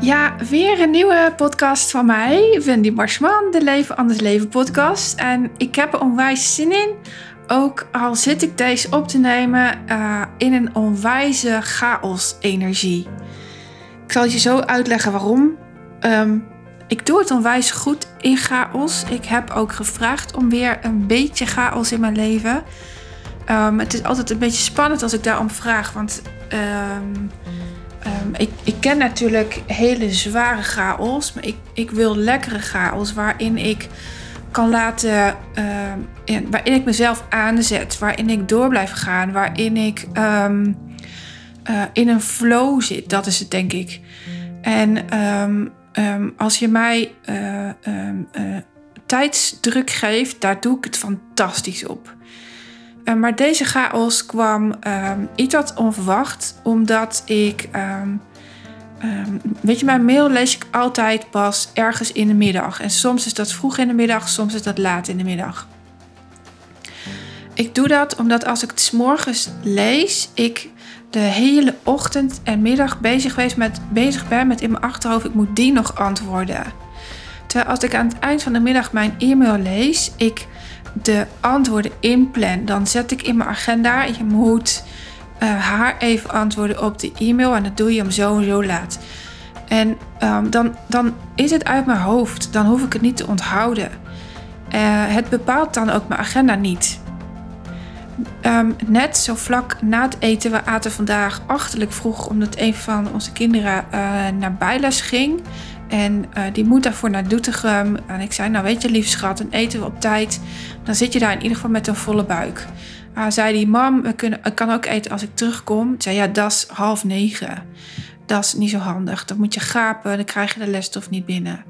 Ja, weer een nieuwe podcast van mij, Wendy Marsman, de Leven Anders Leven podcast. En ik heb er onwijs zin in, ook al zit ik deze op te nemen uh, in een onwijze chaos-energie. Ik zal je zo uitleggen waarom. Um, ik doe het onwijs goed in chaos. Ik heb ook gevraagd om weer een beetje chaos in mijn leven. Um, het is altijd een beetje spannend als ik daarom vraag, want... Um, Um, ik, ik, ken natuurlijk hele zware chaos, maar ik, ik wil lekkere chaos waarin ik kan laten, uh, waarin ik mezelf aanzet, waarin ik door blijf gaan, waarin ik um, uh, in een flow zit. Dat is het, denk ik. En als je mij uh, tijdsdruk geeft, daar doe ik het fantastisch op. Uh, maar deze chaos kwam um, iets wat onverwacht, omdat ik. Um, um, weet je, mijn mail lees ik altijd pas ergens in de middag. En soms is dat vroeg in de middag, soms is dat laat in de middag. Ik doe dat omdat als ik het s morgens lees, ik de hele ochtend en middag bezig, met, bezig ben met in mijn achterhoofd, ik moet die nog antwoorden. Terwijl als ik aan het eind van de middag mijn e-mail lees, ik de antwoorden inplan, dan zet ik in mijn agenda: je moet uh, haar even antwoorden op de e-mail en dat doe je om zo en zo laat. En um, dan, dan is het uit mijn hoofd, dan hoef ik het niet te onthouden. Uh, het bepaalt dan ook mijn agenda niet. Um, net zo vlak na het eten, we aten vandaag achterlijk vroeg, omdat een van onze kinderen uh, naar bijles ging. En die moet daarvoor naar Doetinchem. En ik zei, nou weet je lief schat, dan eten we op tijd. Dan zit je daar in ieder geval met een volle buik. Uh, zei die, mam, we kunnen, ik kan ook eten als ik terugkom. Ik zei, ja, dat is half negen. Dat is niet zo handig. Dan moet je gapen, dan krijg je de lesstof niet binnen.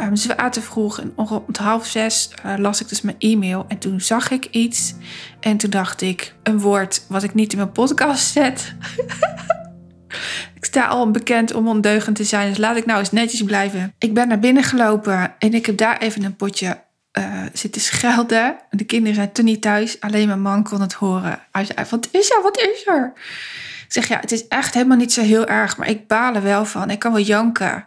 Um, dus we aten vroeg en rond half zes uh, las ik dus mijn e-mail. En toen zag ik iets. En toen dacht ik, een woord wat ik niet in mijn podcast zet. Ik sta al bekend om ondeugend te zijn, dus laat ik nou eens netjes blijven. Ik ben naar binnen gelopen en ik heb daar even een potje uh, zitten schelden. De kinderen zijn toen niet thuis, alleen mijn man kon het horen. Hij zei, wat is er, wat is er? Ik zeg, ja, het is echt helemaal niet zo heel erg, maar ik baal er wel van. Ik kan wel janken.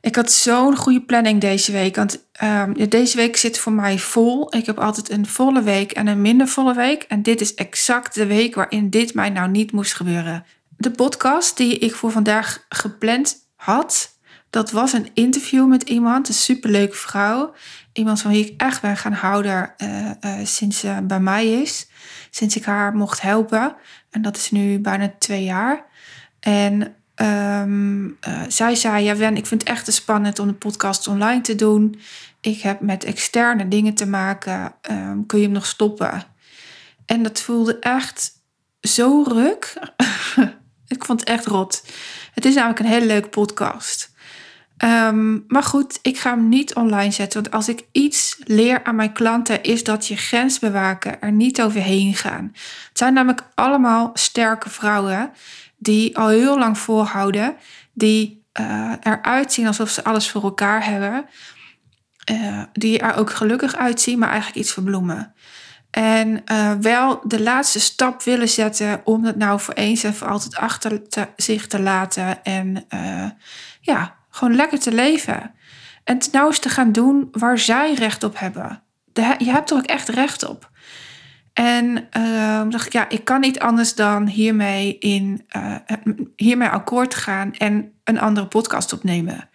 Ik had zo'n goede planning deze week. Want um, deze week zit voor mij vol. Ik heb altijd een volle week en een minder volle week. En dit is exact de week waarin dit mij nou niet moest gebeuren. De podcast die ik voor vandaag gepland had, dat was een interview met iemand, een superleuke vrouw. Iemand van wie ik echt ben gaan houden uh, uh, sinds ze bij mij is. Sinds ik haar mocht helpen. En dat is nu bijna twee jaar. En uh, zij zei, ja Wen, ik vind het echt spannend om de podcast online te doen. Ik heb met externe dingen te maken. Um, kun je hem nog stoppen? En dat voelde echt zo ruk. Ik vond het echt rot. Het is namelijk een hele leuke podcast. Um, maar goed, ik ga hem niet online zetten. Want als ik iets leer aan mijn klanten, is dat je grens bewaken, er niet overheen gaan. Het zijn namelijk allemaal sterke vrouwen die al heel lang volhouden, die uh, eruit zien alsof ze alles voor elkaar hebben, uh, die er ook gelukkig uitzien, maar eigenlijk iets verbloemen. En uh, wel de laatste stap willen zetten om het nou voor eens en voor altijd achter te, zich te laten. En ja, gewoon lekker te leven. En het nou eens te gaan doen waar zij recht op hebben. Je hebt er ook echt recht op. En uh, dacht ik, ja, ik kan niet anders dan hiermee, in, hiermee akkoord gaan en een andere podcast opnemen.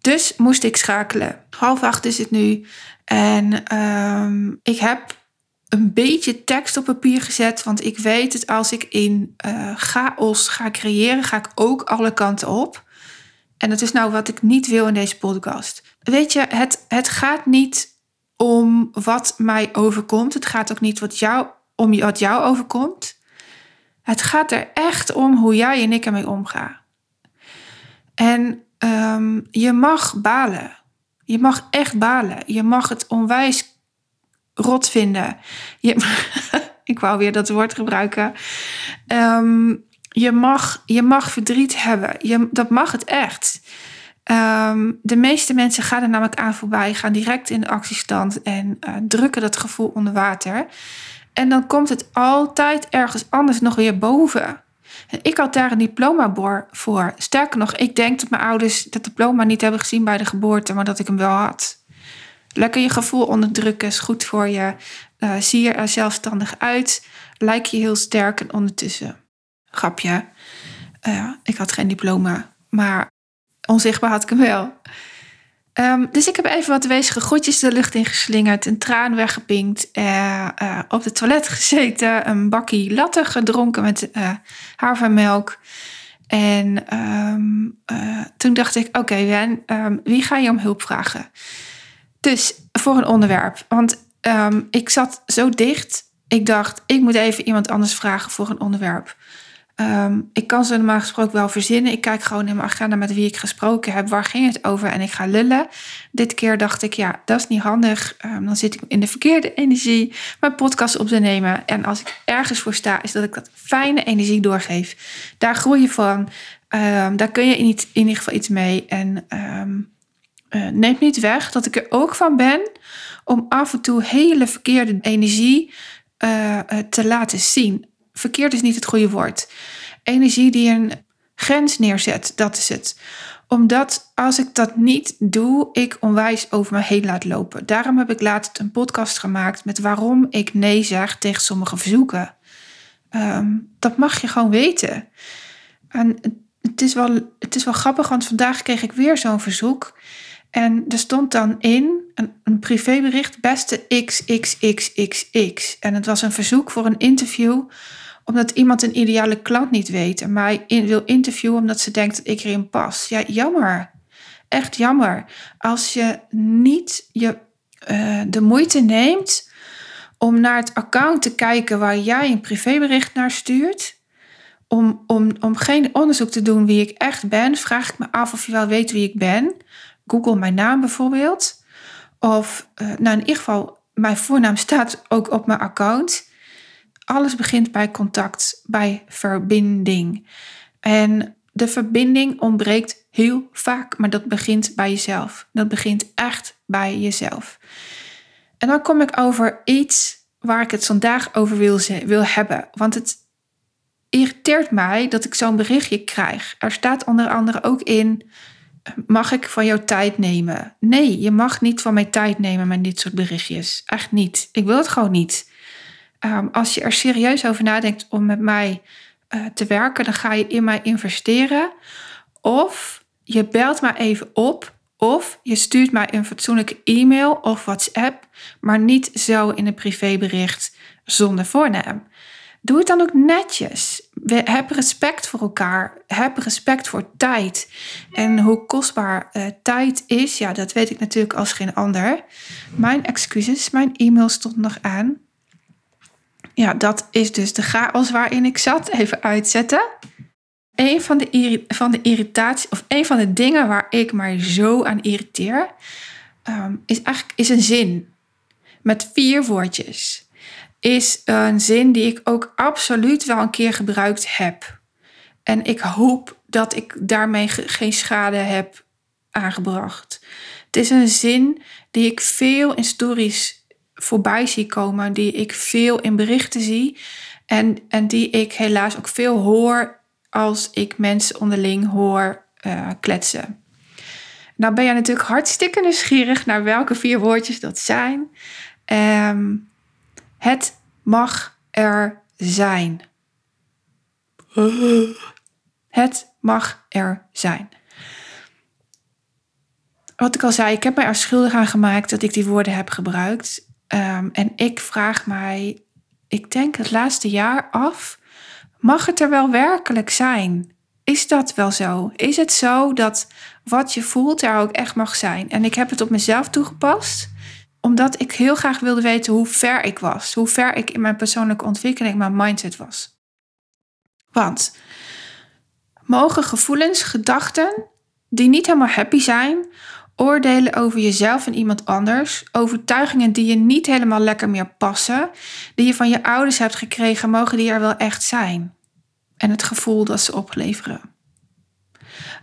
Dus moest ik schakelen. Half acht is het nu. En ehm, ik heb een beetje tekst op papier gezet. Want ik weet dat als ik in uh, chaos ga creëren, ga ik ook alle kanten op. En dat is nou wat ik niet wil in deze podcast. Weet je, het, het gaat niet om wat mij overkomt. Het gaat ook niet wat jou, om wat jou overkomt. Het gaat er echt om hoe jij en ik ermee omgaan. En um, je mag balen. Je mag echt balen. Je mag het onwijs rot vinden. Je, ik wou weer dat woord gebruiken. Um, je, mag, je mag verdriet hebben. Je, dat mag het echt. Um, de meeste mensen gaan er namelijk aan voorbij, gaan direct in de actiestand en uh, drukken dat gevoel onder water. En dan komt het altijd ergens anders nog weer boven. En ik had daar een diploma voor. Sterker nog, ik denk dat mijn ouders dat diploma niet hebben gezien bij de geboorte, maar dat ik hem wel had. Lekker je gevoel onderdrukken is goed voor je. Uh, zie je er zelfstandig uit. Lijk je heel sterk en ondertussen. Grapje. Uh, ik had geen diploma, maar onzichtbaar had ik hem wel. Um, dus ik heb even wat wezige groetjes de lucht ingeslingerd, een traan weggepinkt, uh, uh, op het toilet gezeten, een bakkie latte gedronken met uh, havermelk. En um, toen dacht ik, oké Wen, um, wie ga je om hulp vragen? Dus voor een onderwerp, want ik zat zo dicht. Ik dacht, ik moet even iemand anders vragen voor een onderwerp. Ehm, ik kan ze normaal gesproken wel verzinnen. Ik kijk gewoon in mijn agenda met wie ik gesproken heb. Waar ging het over? En ik ga lullen. Dit keer dacht ik, ja, dat is niet handig. Um, dan zit ik in de verkeerde energie mijn podcast op te nemen. En als ik ergens voor sta, is dat ik dat fijne energie doorgeef. Daar groei je van. Um, daar kun je in, in, ieder geval iets mee. En uh, neemt niet weg dat ik er ook van ben om af en toe hele verkeerde energie uh, te laten zien verkeerd is niet het goede woord. Energie die een grens neerzet, dat is het. Omdat als ik dat niet doe, ik onwijs over me heen laat lopen. Daarom heb ik laatst een podcast gemaakt met waarom ik nee zeg tegen sommige verzoeken. Ehm, dat mag je gewoon weten. En het is, wel, het is wel grappig, want vandaag kreeg ik weer zo'n verzoek. En er stond dan in een, een privébericht, beste XXXXX. En het was een verzoek voor een interview omdat iemand een ideale klant niet weet en mij wil interviewen omdat ze denkt dat ik erin pas. Ja, jammer. Echt jammer. Als je niet je, uh, de moeite neemt om naar het account te kijken waar jij een privébericht naar stuurt. Om, om, om geen onderzoek te doen wie ik echt ben, vraag ik me af of je wel weet wie ik ben. Google mijn naam bijvoorbeeld. Of, uh, nou in ieder geval, mijn voornaam staat ook op mijn account alles begint bij contact, bij verbinding. En de verbinding ontbreekt heel vaak, maar dat begint bij jezelf. Dat begint echt bij jezelf. En dan kom ik over iets waar ik het vandaag over wil, wil hebben. Want het irriteert mij dat ik zo'n berichtje krijg. Er staat onder andere ook in: mag ik van jouw tijd nemen? Nee, je mag niet van mijn tijd nemen met dit soort berichtjes. Echt niet. Ik wil het gewoon niet. Ehm, als je er serieus over nadenkt om met mij uh, te werken, dan ga je in mij investeren. Of je belt mij even op. Of je stuurt mij een fatsoenlijke e-mail of WhatsApp, maar niet zo in een privébericht zonder voornaam. Doe het dan ook netjes. Heb respect voor elkaar. Heb respect voor tijd. En hoe kostbaar uh, tijd is, ja, dat weet ik natuurlijk als geen ander. Mijn excuses, mijn e-mail stond nog aan ja, dat is dus de chaos waarin ik zat. Even uitzetten. Een van de, van de irritatie, of een van de dingen waar ik mij zo aan irriteer, ehm, is eigenlijk is een zin met vier woordjes. Is een zin die ik ook absoluut wel een keer gebruikt heb. En ik hoop dat ik daarmee geen schade heb aangebracht. Het is een zin die ik veel in stories voorbij zie komen, die ik veel in berichten zie en, en die ik helaas ook veel hoor als ik mensen onderling hoor uh, kletsen. Nou ben je natuurlijk hartstikke nieuwsgierig naar welke vier woordjes dat zijn. Um, het mag er zijn. Het mag er zijn. Wat ik al zei, ik heb mij er schuldig aan gemaakt dat ik die woorden heb gebruikt. Um, en ik vraag mij, ik denk het laatste jaar af, mag het er wel werkelijk zijn? Is dat wel zo? Is het zo dat wat je voelt er ook echt mag zijn? En ik heb het op mezelf toegepast, omdat ik heel graag wilde weten hoe ver ik was, hoe ver ik in mijn persoonlijke ontwikkeling, mijn mindset was. Want mogen gevoelens, gedachten die niet helemaal happy zijn, Oordelen over jezelf en iemand anders, overtuigingen die je niet helemaal lekker meer passen, die je van je ouders hebt gekregen, mogen die er wel echt zijn. En het gevoel dat ze opleveren.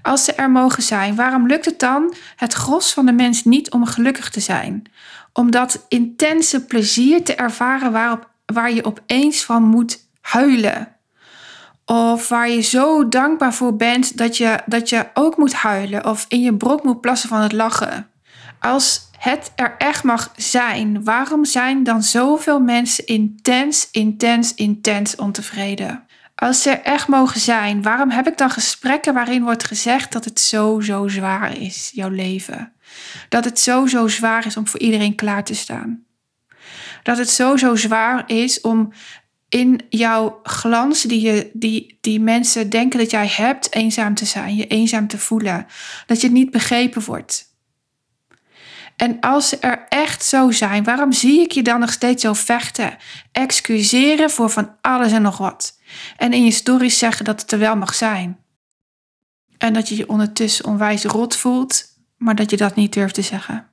Als ze er mogen zijn, waarom lukt het dan het gros van de mens niet om gelukkig te zijn? Om dat intense plezier te ervaren waarop, waar je opeens van moet huilen. Of waar je zo dankbaar voor bent dat je, dat je ook moet huilen of in je brok moet plassen van het lachen. Als het er echt mag zijn, waarom zijn dan zoveel mensen intens, intens, intens ontevreden? Als ze er echt mogen zijn, waarom heb ik dan gesprekken waarin wordt gezegd dat het zo, zo zwaar is, jouw leven? Dat het zo, zo zwaar is om voor iedereen klaar te staan. Dat het zo, zo zwaar is om in jouw glans die, je, die, die mensen denken dat jij hebt, eenzaam te zijn, je eenzaam te voelen. Dat je niet begrepen wordt. En als ze er echt zo zijn, waarom zie ik je dan nog steeds zo vechten? Excuseren voor van alles en nog wat. En in je stories zeggen dat het er wel mag zijn. En dat je je ondertussen onwijs rot voelt, maar dat je dat niet durft te zeggen.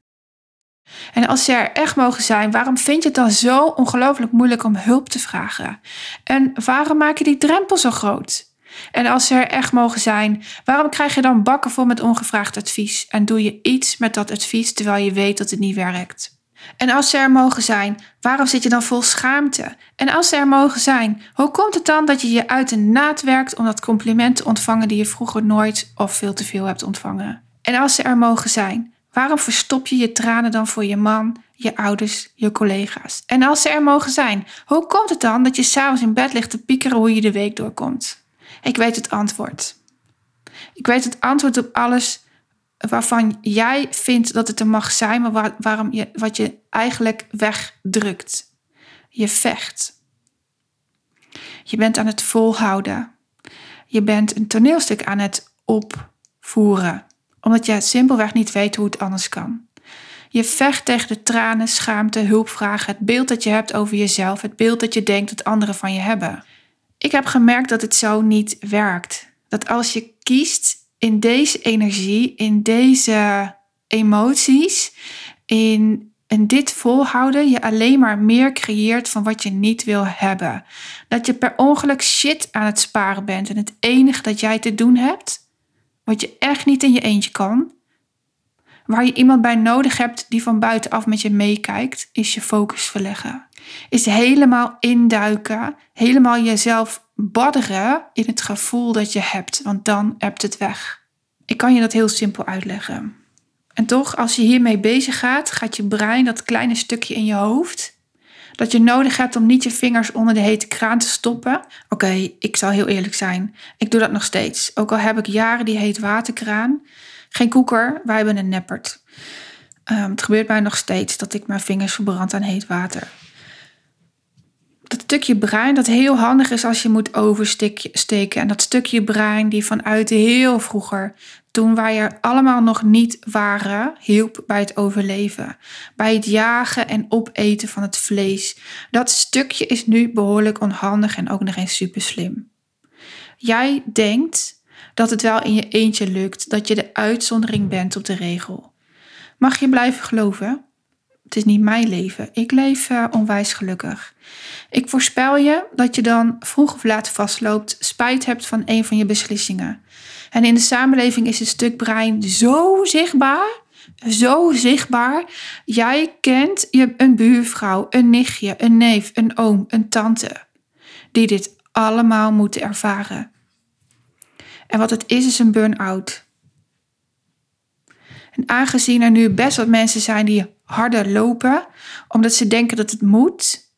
En als ze er echt mogen zijn, waarom vind je het dan zo ongelooflijk moeilijk om hulp te vragen? En waarom maak je die drempel zo groot? En als ze er echt mogen zijn, waarom krijg je dan bakken vol met ongevraagd advies en doe je iets met dat advies terwijl je weet dat het niet werkt? En als ze er mogen zijn, waarom zit je dan vol schaamte? En als ze er mogen zijn, hoe komt het dan dat je je uit de naad werkt om dat compliment te ontvangen die je vroeger nooit of veel te veel hebt ontvangen? En als ze er mogen zijn, waarom verstop je je tranen dan voor je man, je ouders, je collega's? En als ze er mogen zijn, hoe komt het dan dat je s'avonds in bed ligt te piekeren hoe je de week doorkomt? Ik weet het antwoord. Ik weet het antwoord op alles waarvan jij vindt dat het er mag zijn, maar waarom je, wat je eigenlijk wegdrukt. Je vecht. Je bent aan het volhouden. Je bent een toneelstuk aan het opvoeren, omdat je simpelweg niet weet hoe het anders kan. Je vecht tegen de tranen, schaamte, hulpvragen, het beeld dat je hebt over jezelf, het beeld dat je denkt dat anderen van je hebben. Ik heb gemerkt dat het zo niet werkt. Dat als je kiest in deze energie, in deze emoties, in, in dit volhouden, je alleen maar meer creëert van wat je niet wil hebben. Dat je per ongeluk shit aan het sparen bent en het enige dat jij te doen hebt, wat je echt niet in je eentje kan, waar je iemand bij nodig hebt die van buitenaf met je meekijkt, is je focus verleggen. Is helemaal induiken, helemaal jezelf badderen in het gevoel dat je hebt, want dan hebt het weg. Ik kan je dat heel simpel uitleggen. En toch, als je hiermee bezig gaat, gaat je brein dat kleine stukje in je hoofd, dat je nodig hebt om niet je vingers onder de hete kraan te stoppen. Oké, ik zal heel eerlijk zijn. Ik doe dat nog steeds. Ook al heb ik jaren die heet waterkraan. Geen koeker, wij hebben een neppert. Um, het gebeurt mij nog steeds dat ik mijn vingers verbrand aan heet water dat stukje brein dat heel handig is als je moet oversteken. En dat stukje brein die vanuit heel vroeger, toen wij er allemaal nog niet waren, hielp bij het overleven. Bij het jagen en opeten van het vlees. Dat stukje is nu behoorlijk onhandig en ook nog eens super slim. Jij denkt dat het wel in je eentje lukt, dat je de uitzondering bent op de regel. Mag je blijven geloven? Het is niet mijn leven. Ik leef uh, onwijs gelukkig. Ik voorspel je dat je dan vroeg of laat vastloopt, spijt hebt van een van je beslissingen. En in de samenleving is het stuk brein zo zichtbaar, zo zichtbaar. Jij kent je een buurvrouw, een nichtje, een neef, een oom, een tante, die dit allemaal moeten ervaren. En wat het is, is een burn-out. En aangezien er nu best wat mensen zijn die harder lopen, omdat ze denken dat het moet,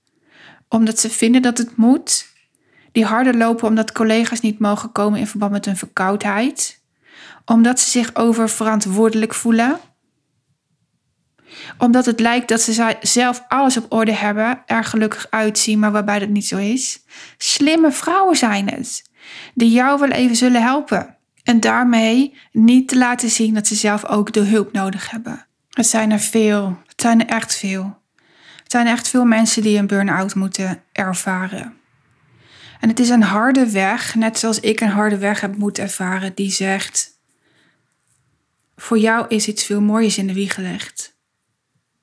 omdat ze vinden dat het moet, die harder lopen omdat collega's niet mogen komen in verband met hun verkoudheid, omdat ze zich oververantwoordelijk voelen, omdat het lijkt dat ze zelf alles op orde hebben, er gelukkig uitzien, maar waarbij dat niet zo is. Slimme vrouwen zijn het, die jou wel even zullen helpen. En daarmee niet te laten zien dat ze zelf ook de hulp nodig hebben. Het zijn er veel. Het zijn er echt veel. Het zijn echt veel mensen die een burn-out moeten ervaren. En het is een harde weg, net zoals ik een harde weg heb moeten ervaren, die zegt: Voor jou is iets veel moois in de wieg gelegd.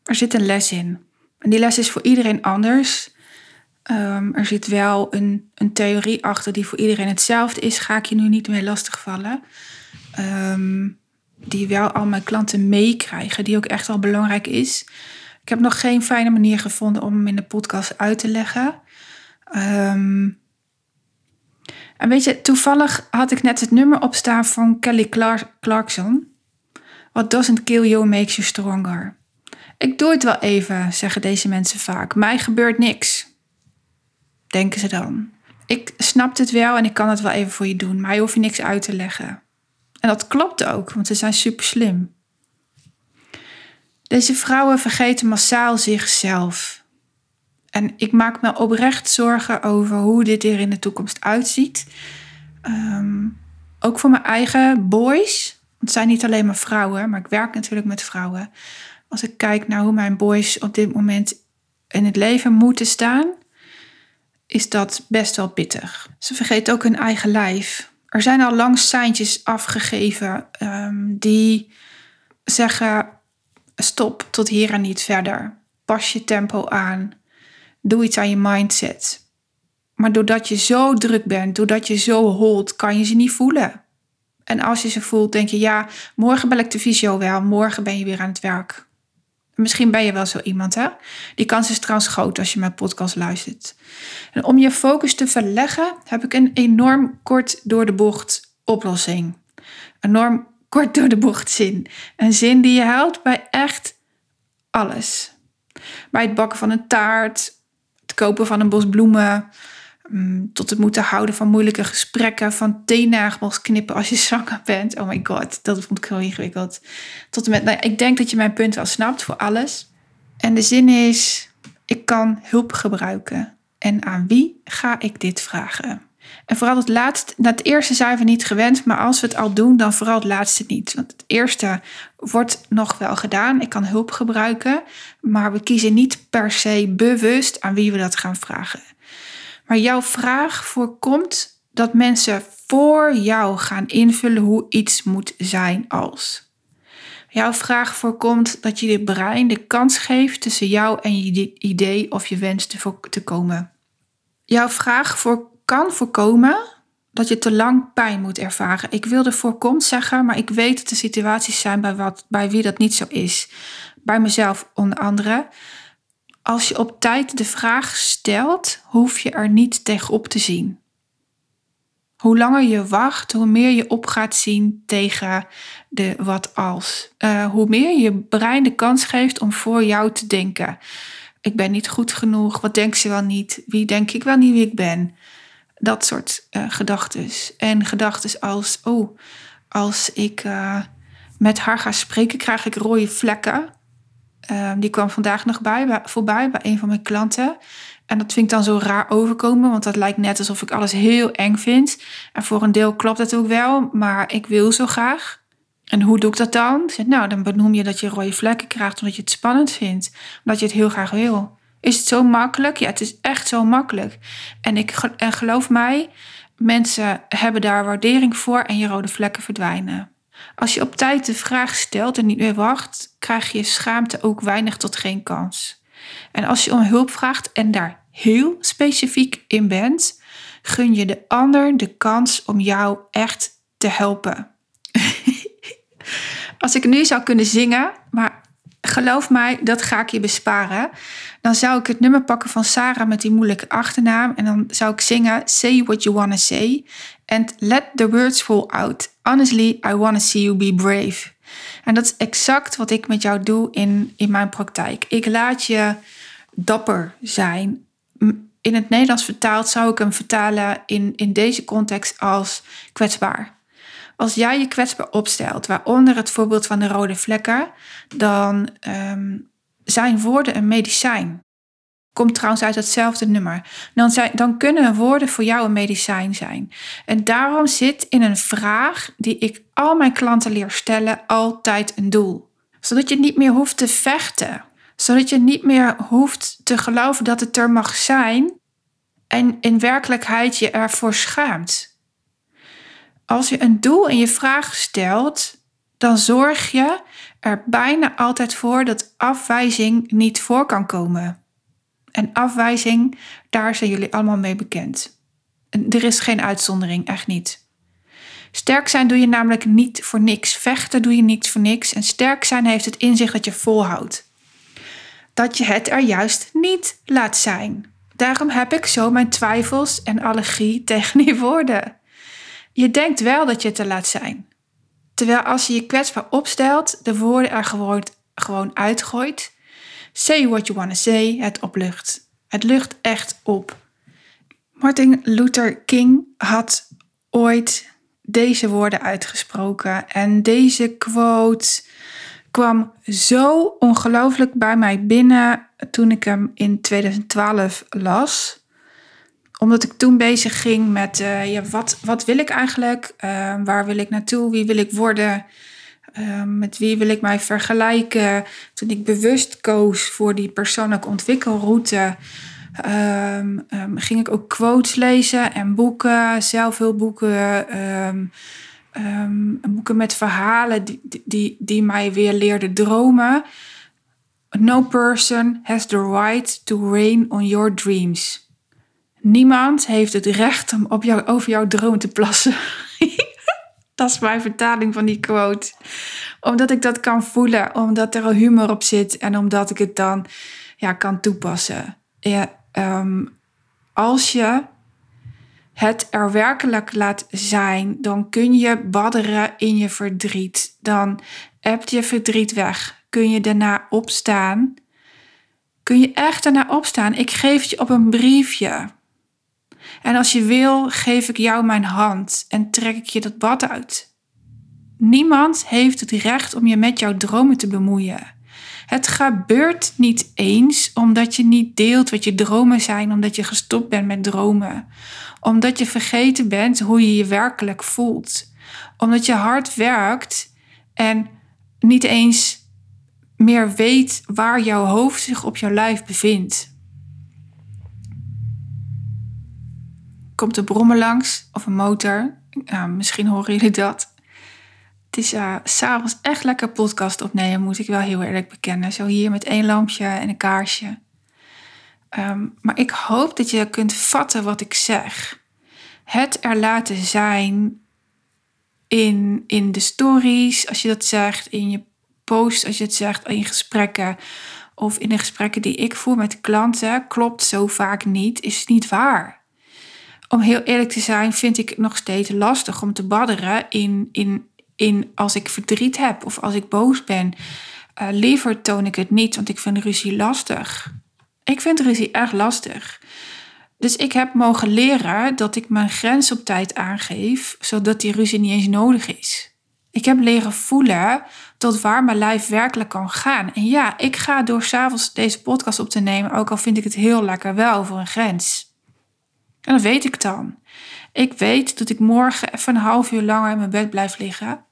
Er zit een les in. En die les is voor iedereen anders. Um, er zit wel een, een theorie achter die voor iedereen hetzelfde is. Ga ik je nu niet mee lastigvallen. Um, die wel al mijn klanten meekrijgen, die ook echt wel belangrijk is. Ik heb nog geen fijne manier gevonden om hem in de podcast uit te leggen. Um, En weet je, toevallig had ik net het nummer opstaan van Kelly Clarkson. What doesn't kill you makes you stronger. Ik doe het wel even, zeggen deze mensen vaak. Mij gebeurt niks. Denken ze dan. Ik snap het wel en ik kan het wel even voor je doen, maar je hoeft je niks uit te leggen. En dat klopt ook, want ze zijn super slim. Deze vrouwen vergeten massaal zichzelf. En ik maak me oprecht zorgen over hoe dit er in de toekomst uitziet. Ehm, ook voor mijn eigen boys. Want het zijn niet alleen maar vrouwen, maar ik werk natuurlijk met vrouwen. Als ik kijk naar hoe mijn boys op dit moment in het leven moeten staan, is dat best wel pittig. Ze vergeten ook hun eigen lijf. Er zijn al lang seintjes afgegeven ehm, die zeggen: stop tot hier en niet verder. Pas je tempo aan. Doe iets aan je mindset. Maar doordat je zo druk bent, doordat je zo holt, kan je ze niet voelen. En als je ze voelt, denk je: ja, morgen bel ik de visio wel, morgen ben je weer aan het werk. Misschien ben je wel zo iemand, hè? Die kans is trouwens groot als je mijn podcast luistert. En om je focus te verleggen, heb ik een enorm kort door de bocht oplossing. Enorm kort door de bocht zin. Een zin die je helpt bij echt alles. Bij het bakken van een taart, het kopen van een bos bloemen, tot het moeten houden van moeilijke gesprekken, van teennagels knippen als je zwanger bent. Oh my god, dat vond ik heel ingewikkeld. Tot en met, nou, ik denk dat je mijn punt wel snapt voor alles. En de zin is, ik kan hulp gebruiken. En aan wie ga ik dit vragen? En vooral het laatste, dat het eerste zijn we niet gewend, maar als we het al doen, dan vooral het laatste niet. Want het eerste wordt nog wel gedaan. Ik kan hulp gebruiken, maar we kiezen niet per se bewust aan wie we dat gaan vragen. Maar jouw vraag voorkomt dat mensen voor jou gaan invullen hoe iets moet zijn als. Jouw vraag voorkomt dat je de brein de kans geeft tussen jou en je idee of je wens te, komen. Jouw vraag kan voorkomen dat je te lang pijn moet ervaren. Ik wilde voorkomt zeggen, maar ik weet dat er situaties zijn bij, wat, bij wie dat niet zo is. Bij mezelf onder andere. Als je op tijd de vraag stelt, hoef je er niet tegenop te zien. Hoe langer je wacht, hoe meer je op gaat zien tegen de wat als. Uh, hoe meer je brein de kans geeft om voor jou te denken. Ik ben niet goed genoeg, wat denkt ze wel niet? Wie denk ik wel niet wie ik ben? Dat soort uh, gedachten. En gedachten als, oh, als ik uh, met haar ga spreken, krijg ik rode vlekken. Uh, die kwam vandaag nog bij, voorbij bij een van mijn klanten. En dat vind ik dan zo raar overkomen, want dat lijkt net alsof ik alles heel eng vind. En voor een deel klopt dat ook wel, maar ik wil zo graag. En hoe doe ik dat dan? Zeg, nou, dan benoem je dat je rode vlekken krijgt omdat je het spannend vindt. Omdat je het heel graag wil. Is het zo makkelijk? Ja, het is echt zo makkelijk. En, ik, en geloof mij, mensen hebben daar waardering voor en je rode vlekken verdwijnen. Als je op tijd de vraag stelt en niet meer wacht, krijg je schaamte ook weinig tot geen kans. En als je om hulp vraagt en daar heel specifiek in bent, gun je de ander de kans om jou echt te helpen. als ik nu zou kunnen zingen, maar geloof mij, dat ga ik je besparen. Dan zou ik het nummer pakken van Sarah met die moeilijke achternaam. En dan zou ik zingen Say what you wanna say. And let the words fall out. Honestly, I wanna see you be brave. En dat is exact wat ik met jou doe in, in mijn praktijk. Ik laat je dapper zijn. In het Nederlands vertaald zou ik hem vertalen in, in deze context als kwetsbaar. Als jij je kwetsbaar opstelt, waaronder het voorbeeld van de rode vlekken, dan um, zijn woorden een medicijn. Komt trouwens uit hetzelfde nummer. Dan, zijn, dan kunnen woorden voor jou een medicijn zijn. En daarom zit in een vraag die ik al mijn klanten leer stellen altijd een doel. Zodat je niet meer hoeft te vechten. Zodat je niet meer hoeft te geloven dat het er mag zijn. En in werkelijkheid je ervoor schaamt. Als je een doel in je vraag stelt, dan zorg je er bijna altijd voor dat afwijzing niet voor kan komen. En afwijzing, daar zijn jullie allemaal mee bekend. er is geen uitzondering, echt niet. Sterk zijn doe je namelijk niet voor niks. Vechten doe je niet voor niks. En sterk zijn heeft het inzicht dat je volhoudt. Dat je het er juist niet laat zijn. Daarom heb ik zo mijn twijfels en allergie tegen die woorden. Je denkt wel dat je te laat zijn. Terwijl als je je kwetsbaar opstelt, de woorden er gewoon, gewoon uitgooit. Say what you want to say, het oplucht. Het lucht echt op. Martin Luther King had ooit deze woorden uitgesproken. En deze quote kwam zo ongelooflijk bij mij binnen toen ik hem in 2012 las. Omdat ik toen bezig ging met uh, ja, wat, wat wil ik eigenlijk? Uh, waar wil ik naartoe? Wie wil ik worden? Uh, met wie wil ik mij vergelijken? Toen ik bewust koos voor die persoonlijke ontwikkelroute, um, um, ging ik ook quotes lezen en boeken, zelfhulpboeken. Um, boeken met verhalen die, die, die mij weer leerden dromen. No person has the right to reign on your dreams. Niemand heeft het recht om op jou, over jouw droom te plassen. dat is mijn vertaling van die quote. Omdat ik dat kan voelen, omdat er al humor op zit en omdat ik het dan ja, kan toepassen. Ja, um, als je het er werkelijk laat zijn, dan kun je badderen in je verdriet. Dan hebt je verdriet weg. Kun je daarna opstaan. Kun je echt daarna opstaan. Ik geef het je op een briefje. En als je wil, geef ik jou mijn hand en trek ik je dat bad uit. Niemand heeft het recht om je met jouw dromen te bemoeien. Het gebeurt niet eens omdat je niet deelt wat je dromen zijn, omdat je gestopt bent met dromen. Omdat je vergeten bent hoe je je werkelijk voelt. Omdat je hard werkt en niet eens meer weet waar jouw hoofd zich op jouw lijf bevindt. Komt een brommer langs of een motor? Misschien horen jullie dat. Het is uh, s'avonds echt lekker podcast opnemen, moet ik wel heel eerlijk bekennen. Zo hier met één lampje en een kaarsje. Um, maar ik hoop dat je kunt vatten wat ik zeg. Het er laten zijn in, in de stories, als je dat zegt, in je post, als je het zegt, in gesprekken of in de gesprekken die ik voer met klanten, klopt zo vaak niet, is niet waar. Om heel eerlijk te zijn, vind ik het nog steeds lastig om te badderen in, in in als ik verdriet heb of als ik boos ben. Uh, liever toon ik het niet, want ik vind ruzie lastig. Ik vind ruzie erg lastig. Dus ik heb mogen leren dat ik mijn grens op tijd aangeef, zodat die ruzie niet eens nodig is. Ik heb leren voelen tot waar mijn lijf werkelijk kan gaan. En ja, ik ga door s'avonds deze podcast op te nemen, ook al vind ik het heel lekker wel voor een grens. En dat weet ik dan. Ik weet dat ik morgen even een half uur langer in mijn bed blijf liggen.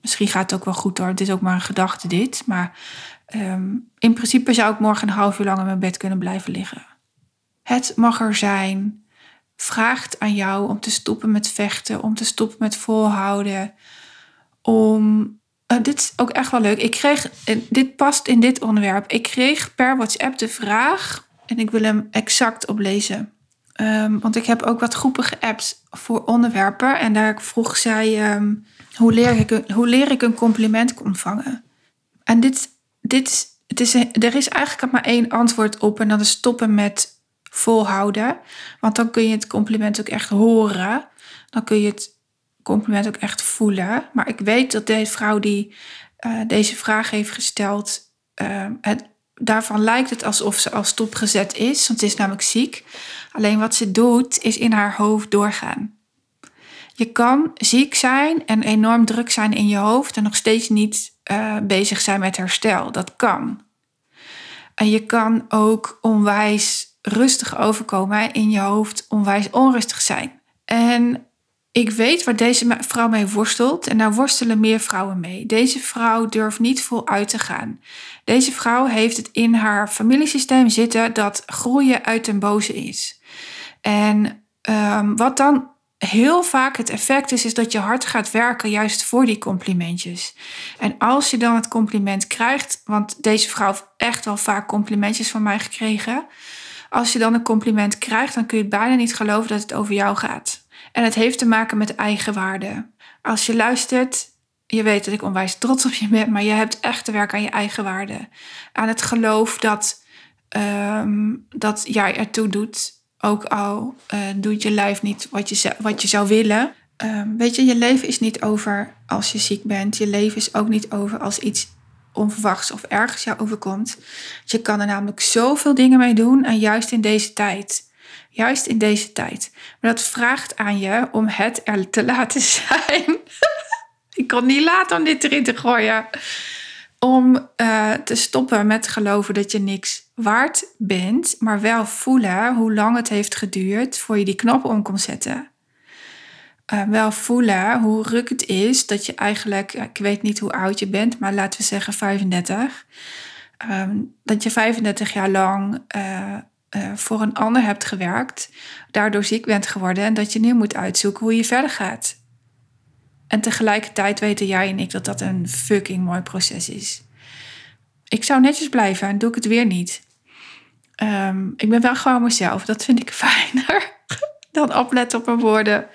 Misschien gaat het ook wel goed hoor. Het is ook maar een gedachte dit. Maar um, in principe zou ik morgen een half uur lang in mijn bed kunnen blijven liggen. Het mag er zijn. Vraagt aan jou om te stoppen met vechten. Om te stoppen met volhouden. Om... Uh, dit is ook echt wel leuk. Ik kreeg, dit past in dit onderwerp. Ik kreeg per WhatsApp de vraag. En ik wil hem exact oplezen. Um, want ik heb ook wat groepen geappt voor onderwerpen. En daar vroeg zij... Um, hoe leer ik een, hoe leer ik een compliment ontvangen? En dit, dit het is, er is eigenlijk maar één antwoord op en dat is stoppen met volhouden. Want dan kun je het compliment ook echt horen. Dan kun je het compliment ook echt voelen. Maar ik weet dat deze vrouw die uh, deze vraag heeft gesteld, uh, het, daarvan lijkt het alsof ze al stopgezet is. Want ze is namelijk ziek. Alleen wat ze doet, is in haar hoofd doorgaan. Je kan ziek zijn en enorm druk zijn in je hoofd en nog steeds niet uh, bezig zijn met herstel. Dat kan. En je kan ook onwijs rustig overkomen in je hoofd, onwijs onrustig zijn. En ik weet waar deze vrouw mee worstelt en daar worstelen meer vrouwen mee. Deze vrouw durft niet voluit te gaan. Deze vrouw heeft het in haar familiesysteem zitten dat groeien uit een boze is. En um, wat dan heel vaak het effect is, is dat je hard gaat werken juist voor die complimentjes. En als je dan het compliment krijgt, want deze vrouw heeft echt wel vaak complimentjes van mij gekregen. Als je dan een compliment krijgt, dan kun je bijna niet geloven dat het over jou gaat. En het heeft te maken met eigenwaarde. Als je luistert, je weet dat ik onwijs trots op je ben, maar je hebt echt te werken aan je eigen waarde. Aan het geloof dat ehm, dat jij ertoe doet. Ook al uh, doet je lijf niet wat je, wat je zou willen. Ehm, weet je, je leven is niet over als je ziek bent. Je leven is ook niet over als iets onverwachts of ergens jou overkomt. Je kan er namelijk zoveel dingen mee doen en juist in deze tijd. Juist in deze tijd. Maar dat vraagt aan je om het er te laten zijn. Ik kon niet laten om dit erin te gooien. Om uh, te stoppen met geloven dat je niks waard bent, maar wel voelen hoe lang het heeft geduurd voor je die knop om kon zetten. Uh, wel voelen hoe ruk het is dat je eigenlijk, ik weet niet hoe oud je bent, maar laten we zeggen 35. Um, ehm, dat je 35 jaar lang uh, uh, voor een ander hebt gewerkt, daardoor ziek bent geworden en dat je nu moet uitzoeken hoe je verder gaat. En tegelijkertijd weten jij en ik dat dat een fucking mooi proces is. Ik zou netjes blijven en doe ik het weer niet. Um, ik ben wel gewoon mezelf. Dat vind ik fijner dan opletten op mijn woorden.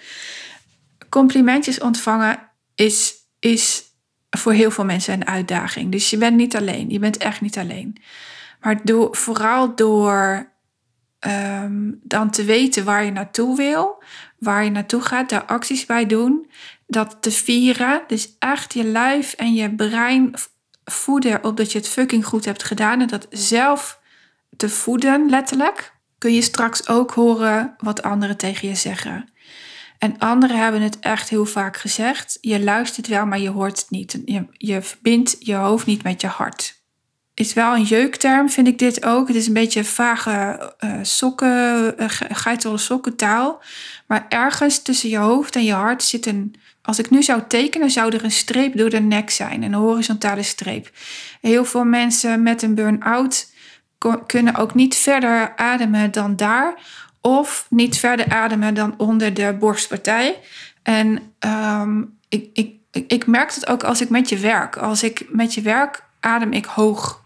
Complimentjes ontvangen is, is voor heel veel mensen een uitdaging. Dus je bent niet alleen. Je bent echt niet alleen. Maar door, vooral door um, dan te weten waar je naartoe wil, waar je naartoe gaat, daar acties bij doen, dat te vieren. Dus echt je lijf en je brein voeden op dat je het fucking goed hebt gedaan en dat zelf te voeden, letterlijk, kun je straks ook horen wat anderen tegen je zeggen. En anderen hebben het echt heel vaak gezegd. Je luistert wel, maar je hoort het niet. Je, je verbindt je hoofd niet met je hart. Is wel een jeukterm, vind ik dit ook. Het is een beetje vage uh, sokken, uh, sokkentaal. Maar ergens tussen je hoofd en je hart zit een. Als ik nu zou tekenen, zou er een streep door de nek zijn, een horizontale streep. Heel veel mensen met een burn-out kunnen ook niet verder ademen dan daar. Of niet verder ademen dan onder de borstpartij. En um, ik, ik, ik merk het ook als ik met je werk. Als ik met je werk adem ik hoog.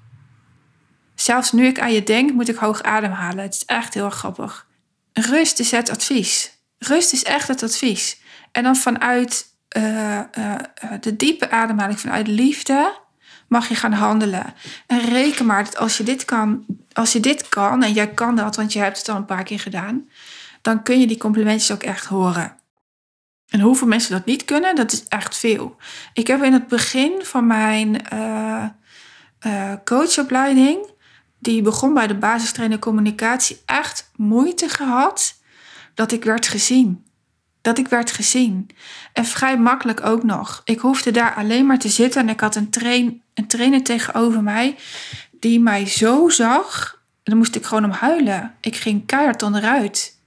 Zelfs nu ik aan je denk, moet ik hoog ademhalen. Het is echt heel grappig. Rust is het advies. Rust is echt het advies. En dan vanuit uh, uh, de diepe ademhaling, vanuit liefde, mag je gaan handelen. En reken maar dat als je dit kan, als je dit kan, en jij kan dat, want je hebt het al een paar keer gedaan, dan kun je die complimentjes ook echt horen. En hoeveel mensen dat niet kunnen, dat is echt veel. Ik heb in het begin van mijn coachopleiding, die begon bij de basistrainer communicatie, echt moeite gehad dat ik werd gezien dat ik werd gezien. En vrij makkelijk ook nog. Ik hoefde daar alleen maar te zitten en ik had een, train, een trainer tegenover mij die mij zo zag. Dan moest ik gewoon om huilen. Ik ging keihard onderuit.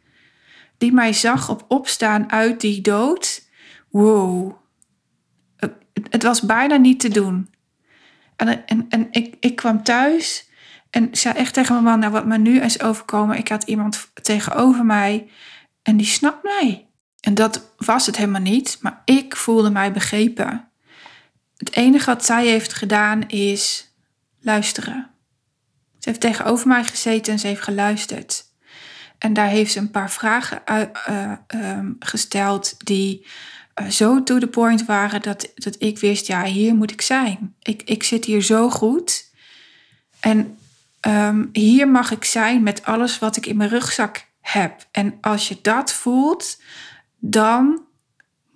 Die mij zag op opstaan uit die dood. Wow. Het was bijna niet te doen. En, en, en ik, ik kwam thuis en zei echt tegen mijn man, nou wat me nu is overkomen. Ik had iemand tegenover mij en die snapt mij. En dat was het helemaal niet, maar ik voelde mij begrepen. Het enige wat zij heeft gedaan is luisteren. Ze heeft tegenover mij gezeten en ze heeft geluisterd. En daar heeft ze een paar vragen uh, uh, gesteld die uh, zo to the point waren dat, dat ik wist, ja, hier moet ik zijn. Ik, ik zit hier zo goed. En um, hier mag ik zijn met alles wat ik in mijn rugzak heb. En als je dat voelt, dan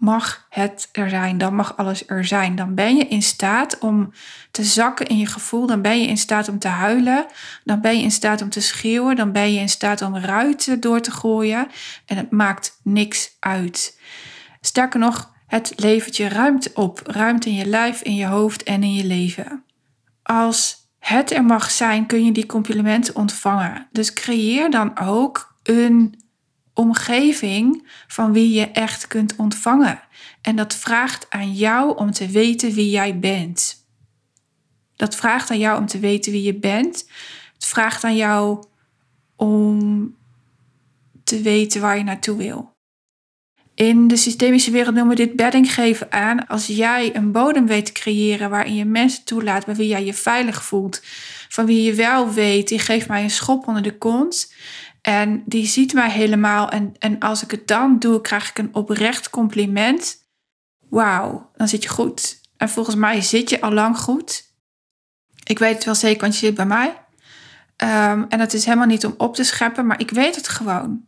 mag het er zijn. Dan mag alles er zijn. Dan ben je in staat om te zakken in je gevoel. Dan ben je in staat om te huilen. Dan ben je in staat om te schreeuwen. Dan ben je in staat om ruiten door te gooien. En het maakt niks uit. Sterker nog, het levert je ruimte op. Ruimte in je lijf, in je hoofd en in je leven. Als het er mag zijn, kun je die complimenten ontvangen. Dus creëer dan ook een omgeving van wie je echt kunt ontvangen. En dat vraagt aan jou om te weten wie jij bent. Dat vraagt aan jou om te weten wie je bent. Het vraagt aan jou om te weten waar je naartoe wil. In de systemische wereld noemen we dit bedding geven aan. Als jij een bodem weet te creëren waarin je mensen toelaat, bij wie jij je veilig voelt, van wie je wel weet, die geeft mij een schop onder de kont. En die ziet mij helemaal. En, en als ik het dan doe, krijg ik een oprecht compliment. Wauw, dan zit je goed. En volgens mij zit je al lang goed. Ik weet het wel zeker, want je zit bij mij. Ehm, en dat is helemaal niet om op te scheppen, maar ik weet het gewoon.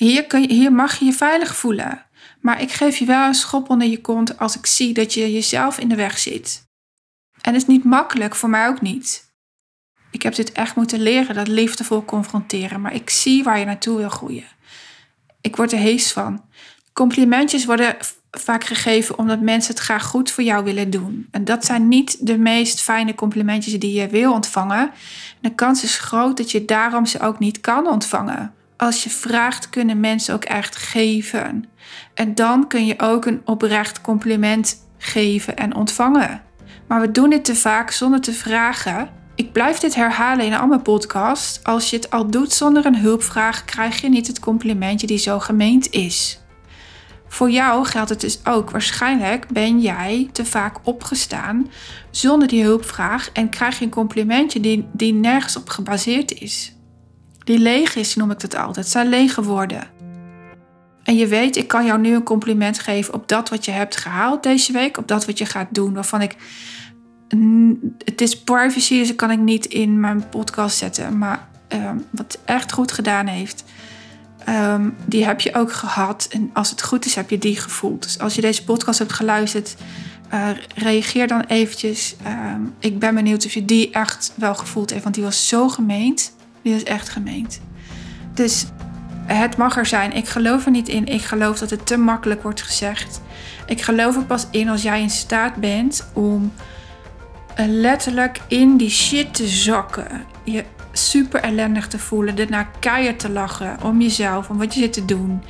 Hier, hier mag je je veilig voelen. Maar ik geef je wel een schop onder je kont als ik zie dat je jezelf in de weg zit. En het is niet makkelijk, voor mij ook niet. Ik heb dit echt moeten leren, dat liefdevol confronteren. Maar ik zie waar je naartoe wil groeien. Ik word er hees van. Complimentjes worden vaak gegeven omdat mensen het graag goed voor jou willen doen. En dat zijn niet de meest fijne complimentjes die je wil ontvangen. De kans is groot dat je daarom ze ook niet kan ontvangen. Als je vraagt, kunnen mensen ook echt geven. En dan kun je ook een oprecht compliment geven en ontvangen. Maar we doen dit te vaak zonder te vragen. Ik blijf dit herhalen in al mijn podcast. Als je het al doet zonder een hulpvraag, krijg je niet het complimentje die zo gemeend is. Voor jou geldt het dus ook. Waarschijnlijk ben jij te vaak opgestaan zonder die hulpvraag en krijg je een complimentje die, die nergens op gebaseerd is. Die leeg is, noem ik het altijd. Het zijn lege woorden. En je weet, ik kan jou nu een compliment geven op dat wat je hebt gehaald deze week, op dat wat je gaat doen, waarvan ik. Het is privacy, dus dat kan ik niet in mijn podcast zetten. Maar uh, wat echt goed gedaan heeft, Ehm, die heb je ook gehad. En als het goed is, heb je die gevoeld. Dus als je deze podcast hebt geluisterd, uh, reageer dan eventjes. Ehm, ik ben benieuwd of je die echt wel gevoeld heeft. Want die was zo gemeend. Die was echt gemeend. Dus het mag er zijn. Ik geloof er niet in. Ik geloof dat het te makkelijk wordt gezegd. Ik geloof er pas in als jij in staat bent om letterlijk in die shit te zakken. Je super ellendig te voelen, daarna keihard te lachen om jezelf, om wat je zit te doen.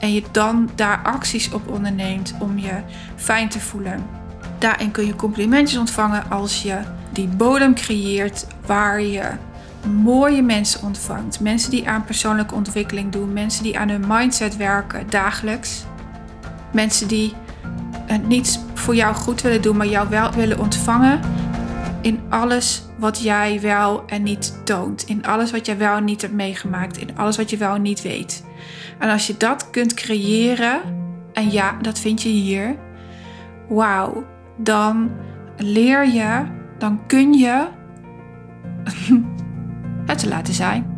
En je dan daar acties op onderneemt om je fijn te voelen. Daarin kun je complimentjes ontvangen als je die bodem creëert waar je mooie mensen ontvangt. Mensen die aan persoonlijke ontwikkeling doen, mensen die aan hun mindset werken dagelijks. Mensen die het niet voor jou goed willen doen, maar jou wel willen ontvangen in alles wat jij wel en niet toont. In alles wat jij wel en niet hebt meegemaakt. In alles wat je wel en niet weet. En als je dat kunt creëren, en ja, dat vind je hier, wauw, dan leer je, dan kun je het te laten zijn.